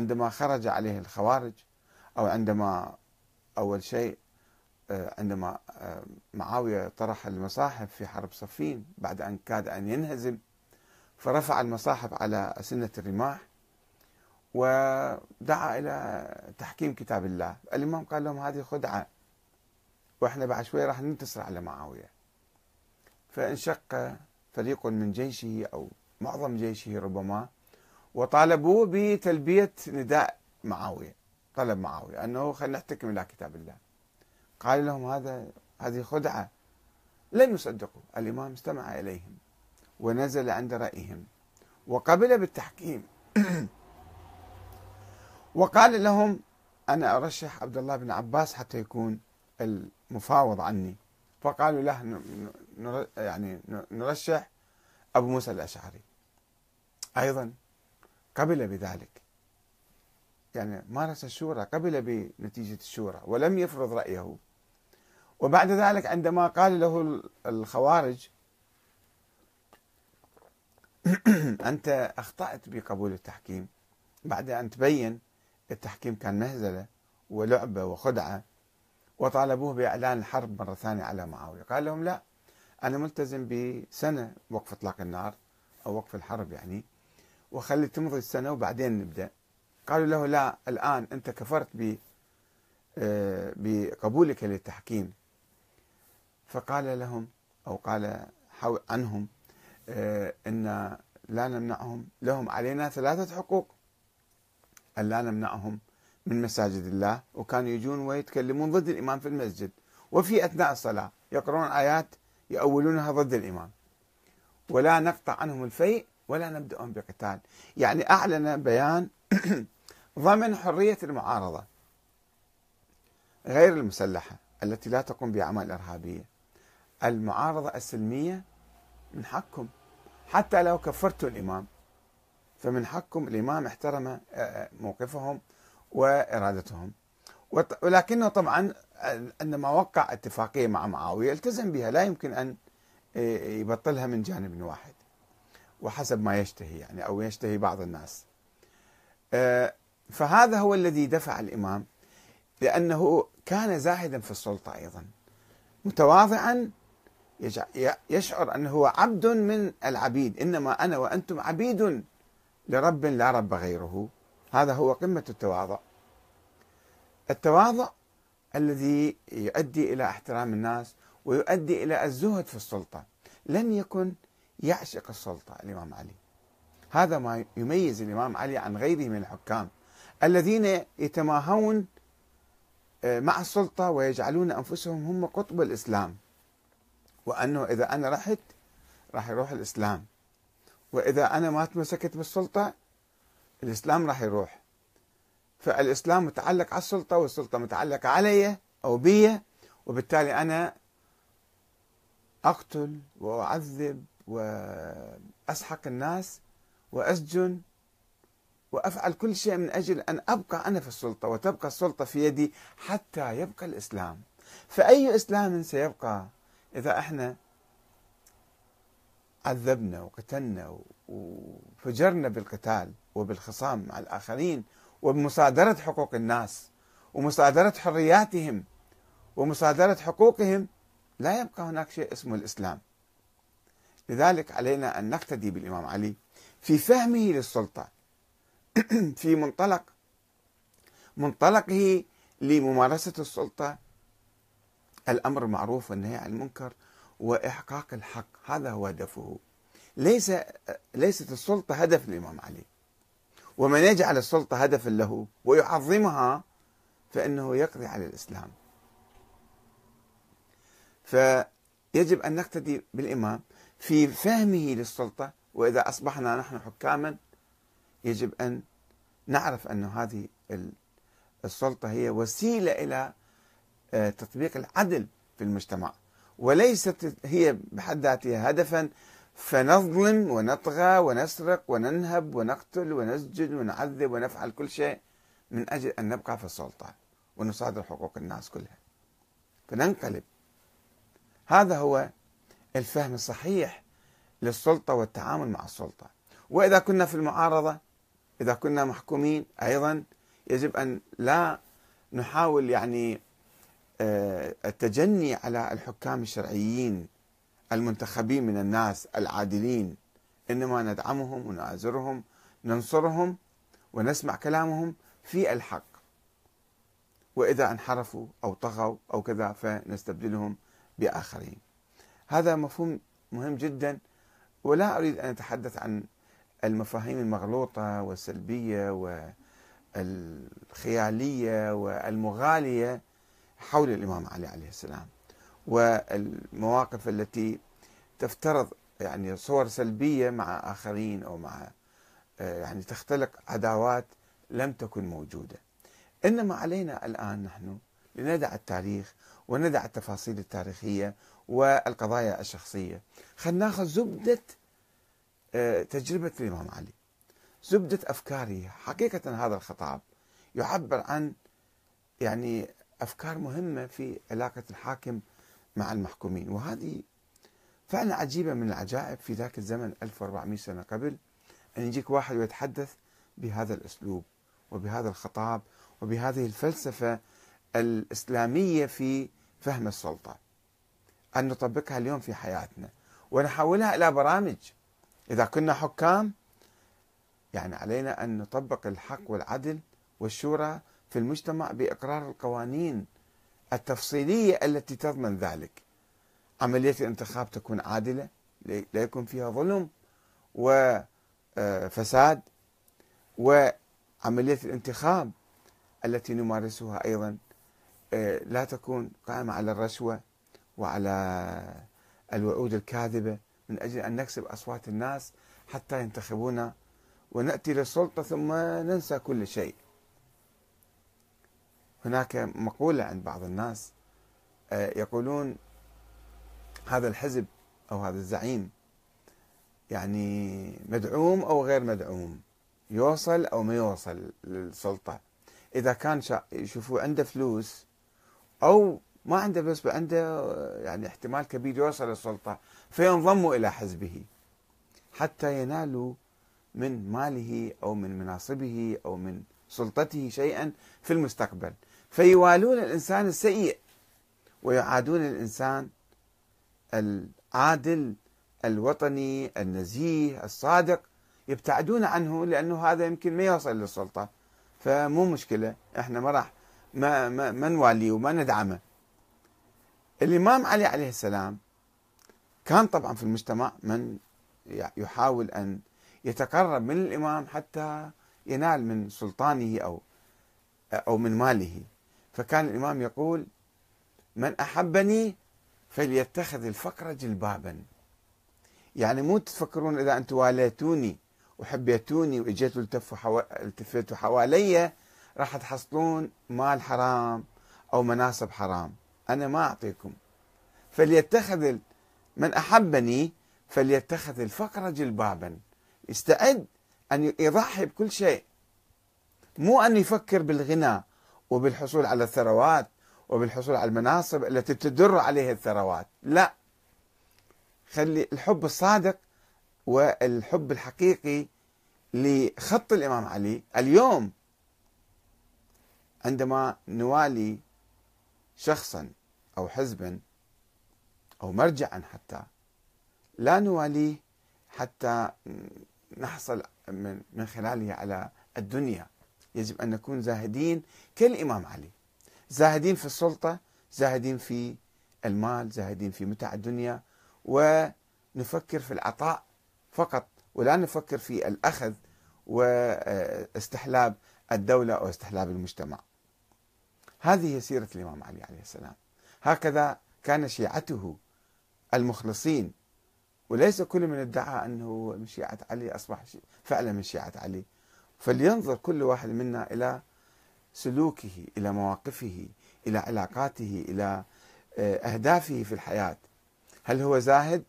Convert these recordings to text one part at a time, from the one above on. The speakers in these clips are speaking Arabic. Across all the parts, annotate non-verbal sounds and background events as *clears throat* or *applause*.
عندما خرج عليه الخوارج أو عندما أول شيء آه، عندما آه، معاوية طرح المصاحف في حرب صفين بعد أن كاد أن ينهزم فرفع المصاحف على أسنة الرماح ودعا إلى تحكيم كتاب الله. الإمام قال لهم هذه خدعة وإحنا بعد شوي راح ننتصر على معاوية. فانشق فريق من جيشه أو معظم جيشه ربما وطالبوه بتلبية نداء معاوية طلب معاوية أنه خلينا نحتكم إلى كتاب الله. قال لهم هذا هذه خدعة. لم يصدقوا. الإمام استمع إليهم ونزل عند رأيهم. وقبل بالتحكيم. *coughs* وقال لهم أنا أرشح عبد الله بن عباس حتى يكون المفاوض عني. فقالوا له يعني نرشح أبو موسى الأشعري. أيضا قبل بذلك. يعني مارس الشورى قبل بنتيجة الشورى ولم يفرض رأيه. وبعد ذلك عندما قال له الخوارج *clears throat* أنت أخطأت بقبول التحكيم. بعد أن تبين التحكيم كان مهزلة ولعبة وخدعة وطالبوه بإعلان الحرب مرة ثانية على معاوية. قال لهم لا أنا ملتزم بسنة وقف إطلاق النار أو وقف الحرب يعني. وخلي تمضي السنة وبعدين نبدأ. قالوا له لا الآن أنت كفرت ب آه، بقبولك للتحكيم. فقال لهم أو قال عنهم آه، إن لا نمنعهم لهم علينا ثلاثة حقوق. أن لا نمنعهم من مساجد الله وكانوا يجون ويتكلمون ضد الإمام في المسجد. وفي أثناء الصلاة يقرؤون آيات يؤولونها ضد الإمام. ولا نقطع عنهم الفيء ولا نبدأهم بقتال. يعني أعلن بيان *coughs* ضمن حرية المعارضة غير المسلحة التي لا تقوم بأعمال إرهابية. المعارضة السلمية من حقكم. حتى لو كفرتوا الإمام فمن حقكم الإمام احترم آه، آه، موقفهم وإرادتهم. ولكنه طبعا عندما وقع اتفاقية مع معاوية التزم بها. لا يمكن أن آه، يبطلها من جانب واحد. وحسب ما يشتهي يعني أو يشتهي بعض الناس. فهذا هو الذي دفع الإمام لأنه كان زاهدا في السلطة أيضا. متواضعا يشعر أنه هو عبد من العبيد. إنما أنا وأنتم عبيد لرب لا رب غيره. هذا هو قمة التواضع. التواضع الذي يؤدي إلى احترام الناس ويؤدي إلى الزهد في السلطة. لم يكن يعشق السلطة الإمام علي. هذا ما يميز الإمام علي عن غيره من الحكام الذين يتماهون آه، مع السلطة ويجعلون أنفسهم هم قطب الإسلام. وأنه إذا أنا رحت راح يروح الإسلام. وإذا أنا ما تمسكت بالسلطة الإسلام راح يروح. فالإسلام متعلق على السلطة والسلطة متعلقة علي أو بي وبالتالي أنا أقتل وأعذب وأسحق الناس وأسجن وأفعل كل شيء من أجل أن أبقى أنا في السلطة وتبقى السلطة في يدي حتى يبقى الإسلام. فأي إسلام سيبقى إذا إحنا عذبنا وقتلنا وفجرنا بالقتال وبالخصام مع الآخرين وبمصادرة حقوق الناس ومصادرة حرياتهم ومصادرة حقوقهم لا يبقى هناك شيء اسمه الإسلام. لذلك علينا أن نقتدي بالإمام علي في فهمه للسلطة. *clears throat* في منطلق منطلقه لممارسة السلطة. الأمر المعروف والنهي عن المنكر وإحقاق الحق هذا هو هدفه. ليس ليست السلطة هدف الإمام علي. ومن يجعل السلطة هدفا له ويعظمها فإنه يقضي على الإسلام. فيجب أن نقتدي بالإمام. في فهمه للسلطة وإذا أصبحنا نحن حكاما يجب أن نعرف أن هذه السلطة هي وسيلة إلى آه، تطبيق العدل في المجتمع. وليست هي بحد ذاتها هدفا فنظلم ونطغى ونسرق وننهب ونقتل ونسجن ونعذب ونفعل كل شيء من أجل أن نبقى في السلطة ونصادر حقوق الناس كلها. فننقلب. هذا هو الفهم الصحيح للسلطة والتعامل مع السلطة. وإذا كنا في المعارضة إذا كنا محكومين أيضا يجب أن لا نحاول يعني آه، التجني على الحكام الشرعيين المنتخبين من الناس العادلين إنما ندعمهم ونآزرهم ننصرهم ونسمع كلامهم في الحق. وإذا انحرفوا أو طغوا أو كذا فنستبدلهم بآخرين. هذا مفهوم مهم جدا ولا أريد أن أتحدث عن المفاهيم المغلوطة والسلبية والخيالية والمغالية حول الإمام علي عليه السلام والمواقف التي تفترض يعني صور سلبية مع آخرين أو مع يعني تختلق عداوات لم تكن موجودة. إنما علينا الآن نحن لندع التاريخ وندع التفاصيل التاريخية والقضايا الشخصية. خلينا ناخذ زبدة آه، تجربة الإمام علي. زبدة افكاره حقيقة هذا الخطاب يعبر عن يعني أفكار مهمة في علاقة الحاكم مع المحكومين. وهذه فعلا عجيبة من العجائب في ذاك الزمن 1400 سنة قبل أن يجيك واحد ويتحدث بهذا الأسلوب وبهذا الخطاب وبهذه الفلسفة الإسلامية في فهم السلطة. أن نطبقها اليوم في حياتنا. ونحولها إلى برامج. إذا كنا حكام يعني علينا أن نطبق الحق والعدل والشورى في المجتمع بإقرار القوانين التفصيلية التي تضمن ذلك. عملية الانتخاب تكون عادلة لا يكون فيها ظلم وفساد وعملية الانتخاب التي نمارسها أيضا آه، لا تكون قائمة على الرشوة. وعلى الوعود الكاذبة من أجل أن نكسب أصوات الناس حتى ينتخبونا ونأتي للسلطة ثم ننسى كل شيء. هناك مقولة عند بعض الناس آه، يقولون هذا الحزب أو هذا الزعيم يعني مدعوم أو غير مدعوم يوصل أو ما يوصل للسلطة. إذا كان يشوفوا عنده فلوس أو ما عنده فلوس عنده يعني احتمال كبير يوصل للسلطة فينضموا إلى حزبه حتى ينالوا من ماله أو من مناصبه أو من سلطته شيئا في المستقبل. فيوالون الإنسان السيء ويعادون الإنسان العادل الوطني النزيه الصادق يبتعدون عنه لأنه هذا يمكن ما يوصل للسلطة. فمو مشكلة إحنا ما راح ما ما, ما نواليه وما ندعمه. الإمام علي عليه السلام كان طبعا في المجتمع من يحاول أن يتقرب من الإمام حتى ينال من سلطانه أو أو من ماله. فكان الإمام يقول من أحبني فليتخذ الفقر جلبابا. يعني مو تفكرون إذا أنتم واليتوني وحبيتوني وإجيتوا التفوا حو... التفتوا حوالي راح تحصلون مال حرام أو مناصب حرام. أنا ما أعطيكم. فليتخذ من أحبني فليتخذ الفقر جلبابا. يستعد أن يضحي بكل شيء. مو أن يفكر بالغنى وبالحصول على الثروات وبالحصول على المناصب التي تدر عليها الثروات. لا. خلي الحب الصادق والحب الحقيقي لخط الإمام علي. اليوم عندما نوالي شخصا أو حزبا أو مرجعا حتى لا نواليه حتى نحصل من من خلاله على الدنيا. يجب أن نكون زاهدين كالإمام علي. زاهدين في السلطة زاهدين في المال زاهدين في متع الدنيا ونفكر في العطاء فقط ولا نفكر في الأخذ واستحلاب الدولة أو استحلاب المجتمع. هذه هي سيرة الإمام علي عليه السلام. هكذا كان شيعته المخلصين. وليس كل من ادعى أنه من شيعة علي أصبح فعلا من شيعة علي. فلينظر كل واحد منا إلى سلوكه إلى مواقفه إلى علاقاته إلى آه، أهدافه في الحياة. هل هو زاهد؟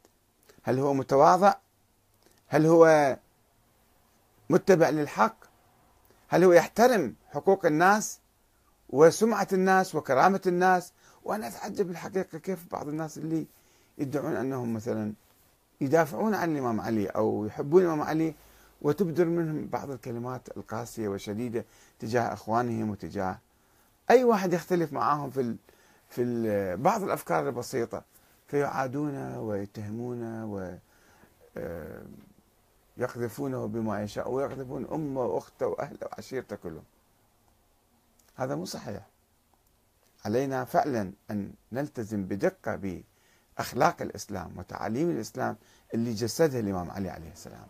هل هو متواضع؟ هل هو متبع للحق؟ هل هو يحترم حقوق الناس؟ وسمعة الناس وكرامة الناس. وأنا أتعجب الحقيقة كيف بعض الناس اللي يدعون أنهم مثلا يدافعون عن الإمام علي أو يحبون الإمام علي وتبدر منهم بعض الكلمات القاسية والشديدة تجاه إخوانهم وتجاه أي واحد يختلف معهم في في بعض الأفكار البسيطة. فيعادونه ويتهمونه و آه، يقذفونه بما يشاء ويقذفون أمه وأخته وأهله وعشيرته كلهم. هذا مو صحيح. علينا فعلا أن نلتزم بدقة بأخلاق الإسلام وتعاليم الإسلام اللي جسدها الإمام علي عليه السلام.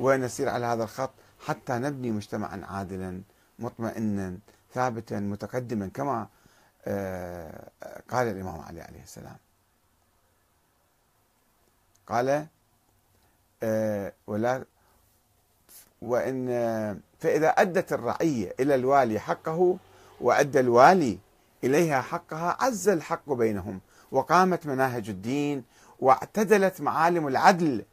ونسير على هذا الخط حتى نبني مجتمعا عادلا مطمئنا ثابتا متقدما كما آه، قال الإمام علي عليه السلام. قال آه، ولا وإن فإذا أدت الرعية إلى الوالي حقه وأدى الوالي إليها حقها عز الحق بينهم وقامت مناهج الدين واعتدلت معالم العدل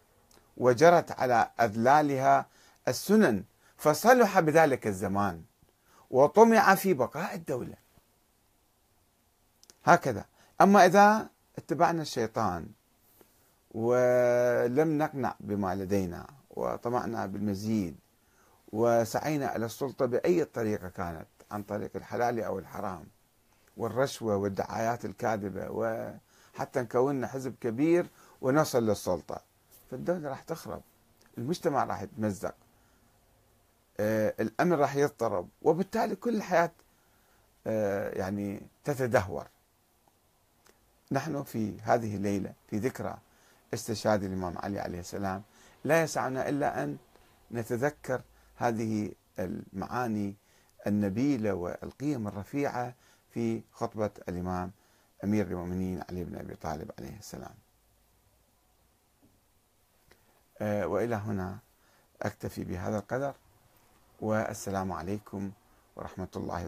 وجرت على أذلالها السنن فصلح بذلك الزمان وطمع في بقاء الدولة. هكذا. أما إذا اتبعنا الشيطان ولم نقنع بما لدينا وطمعنا بالمزيد وسعينا إلى السلطة بأي طريقة كانت عن طريق الحلال أو الحرام والرشوة والدعايات الكاذبة وحتى نكون حزب كبير ونصل للسلطة. فالدولة راح تخرب المجتمع راح يتمزق آه، الأمن راح يضطرب وبالتالي كل الحياة آه، يعني تتدهور. نحن في هذه الليلة في ذكرى استشهاد الإمام علي عليه السلام. لا يسعنا إلا أن نتذكر هذه المعاني النبيلة والقيم الرفيعة في خطبة الإمام أمير المؤمنين علي بن أبي طالب عليه السلام. آه، وإلى هنا أكتفي بهذا القدر والسلام عليكم ورحمة الله وبركاته